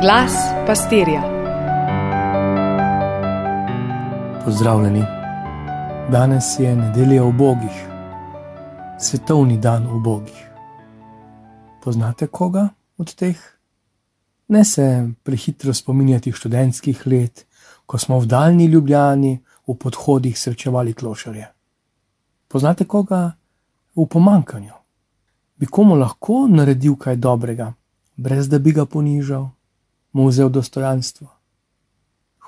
Glas pastirja. Pozdravljeni. Danes je nedelja v Bogih, svetovni dan v Bogih. Poznate koga od teh? Ne se prehitro spominjati študentskih let, ko smo v daljni ljubljeni v podhodih srečevali klošarje. Poznate koga v pomankanju? Bi komu lahko naredil kaj dobrega, brez da bi ga ponižal, mu vzel dostojanstvo?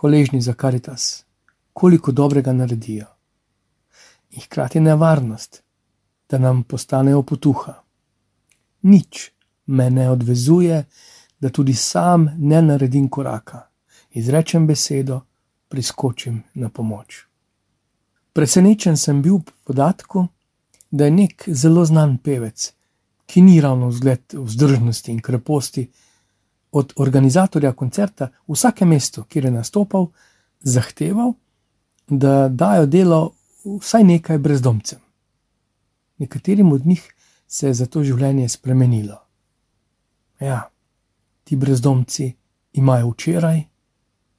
Hvaležni za karitas, koliko dobrega naredijo. In hkrati nevarnost, da nam postanejo potuha. Nič me ne odvezuje, da tudi sam ne naredim koraka, izrečem besedo, priskočim na pomoč. Presenečen sem bil po podatku, da je nek zelo znan pevec, ki ni ravno vzgled vzdržnosti in kreposti, od organizatorja koncerta v vsakem mestu, kjer je nastopal, zahteval, da dajo delo vsaj nekaj brezdomcem. Nekaterim od njih se je zato življenje spremenilo. Ja, ti brezdomci imajo včeraj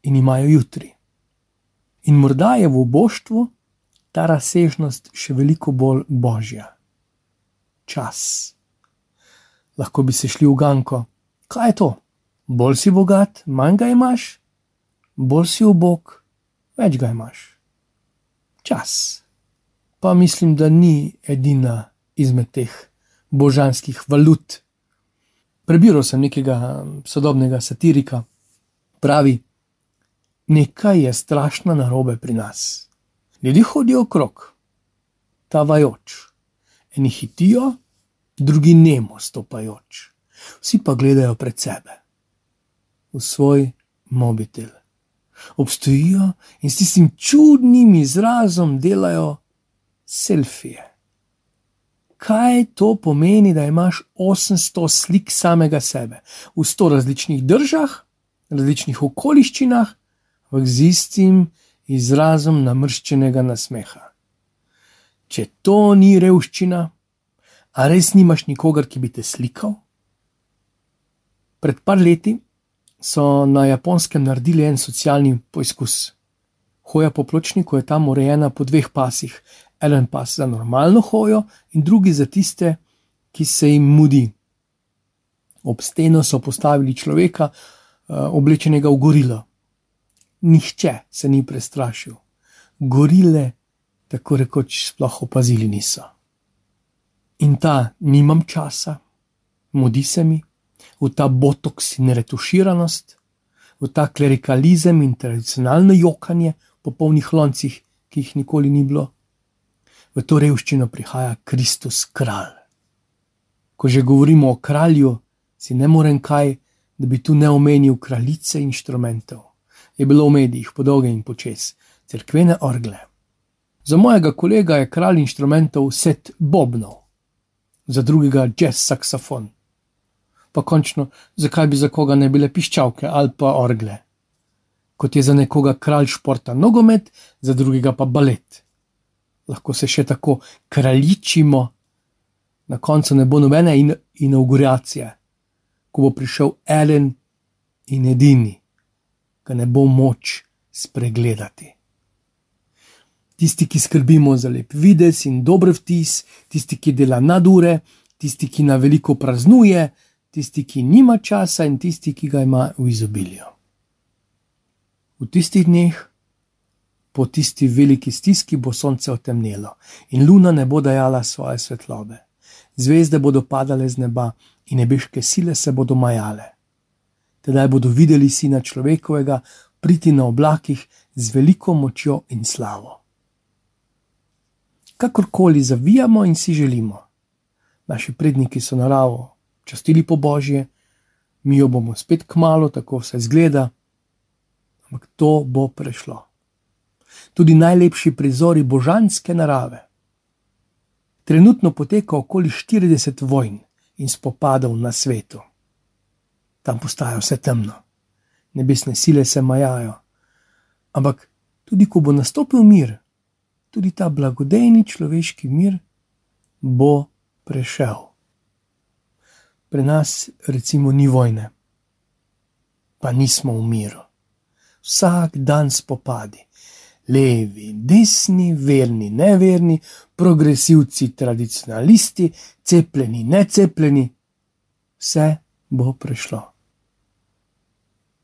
in imajo jutri. In morda je v oboštvu ta razsežnost še veliko bolj božja. Čas. Lahko bi se šli v ganko. Kaj je to? Bolj si bogat, manj ga imaš, bolj si ubog, več ga imaš. Čas. Pa mislim, da ni edina izmed teh božanskih valut. Prebiral sem nekega sodobnega satirika, pravi, nekaj je strašno narobe pri nas. Ljudje hodijo okrog, tavajoč, eni hitijo, drugi nemo stopajoč, vsi pa gledajo pred sebe, v svoj mobitel. Obstojijo in s tistim čudnim izrazom delajo selfije. Kaj to pomeni, da imaš 800 slik samega sebe v 100 različnih državah, različnih okoliščinah, z istim izrazom namrščenega nasmeha. Če to ni revščina, a res nimaš nikogar, ki bi te slikal? Pred par leti so na japonskem naredili en socialni poizkus. Hoja po pločniku je tam urejena po dveh pasih, en pas za normalno hojo in drugi za tiste, ki se jim mudi. Ob steno so postavili človeka, uh, oblečenega v gorilo nihče se ni prestrašil, gorile tako rekoč sploh opazili niso. In ta nimam časa, mudi se mi, v ta botoks in retuširanost, v ta klerikalizem in tradicionalno jokanje po polnih loncih, ki jih nikoli ni bilo, v to revščino prihaja Kristus kralj. Ko že govorimo o kralju, si ne morem kaj, da bi tu ne omenil kraljice inštrumentov je bilo v medijih podolge in počes, crkvene orgle. Za mojega kolega je kralj inštrumentov set bobnov, za drugega jazz saksofon. Pa končno, zakaj bi za koga ne bile piščalke ali pa orgle? Kot je za nekoga kralj športa nogomet, za drugega pa balet. Lahko se še tako kraljičimo, na koncu ne bo nobene inauguracije, ko bo prišel eden in edini ga ne bo moč spregledati. Tisti, ki skrbimo za lep vides in dober vtis, tisti, ki dela nadure, tisti, ki na veliko praznuje, tisti, ki nima časa in tisti, ki ga ima v izobilju. V tistih dneh, po tisti veliki stiski, bo sonce otemnelo in luna ne bo dajala svoje svetlobe. Zvezde bodo padale z neba in nebeške sile se bodo majale tedaj bodo videli sina človekovega priti na oblakih z veliko močjo in slavo. Kakorkoli zavijamo in si želimo, naši predniki so naravo častili po božje, mi jo bomo spet k malu, tako vse zgleda, ampak to bo prešlo. Tudi najlepši prizori božanske narave. Trenutno poteka okoli 40 vojn in spopadov na svetu tam postaja vse temno, nebesne sile se majajo. Ampak tudi ko bo nastopil mir, tudi ta blagodejni človeški mir bo prešel. Pri nas, recimo, ni vojne. pa nismo v miru. Vsak dan spopadi, levi, desni, verni, neverni, progresivci, tradicionalisti, cepljeni, necepljeni, vse bo prišlo.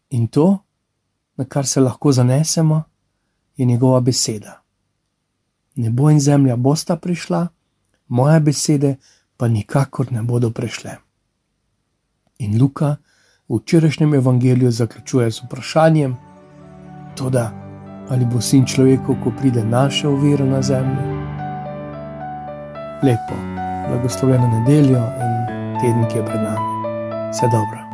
In to, na kar se lahko zanesemo, je njegova beseda. Nebo in zemlja bosta prišla, moje besede pa nikakor ne bodo prišle. In Luka v včerajšnjem evangeliju zaključuje z vprašanjem: Toda, ali bo sin človeku, ko pride našel vero na zemlji? Lepo, blagosloveno nedeljo in teden, ki je pred nami. Vse dobro.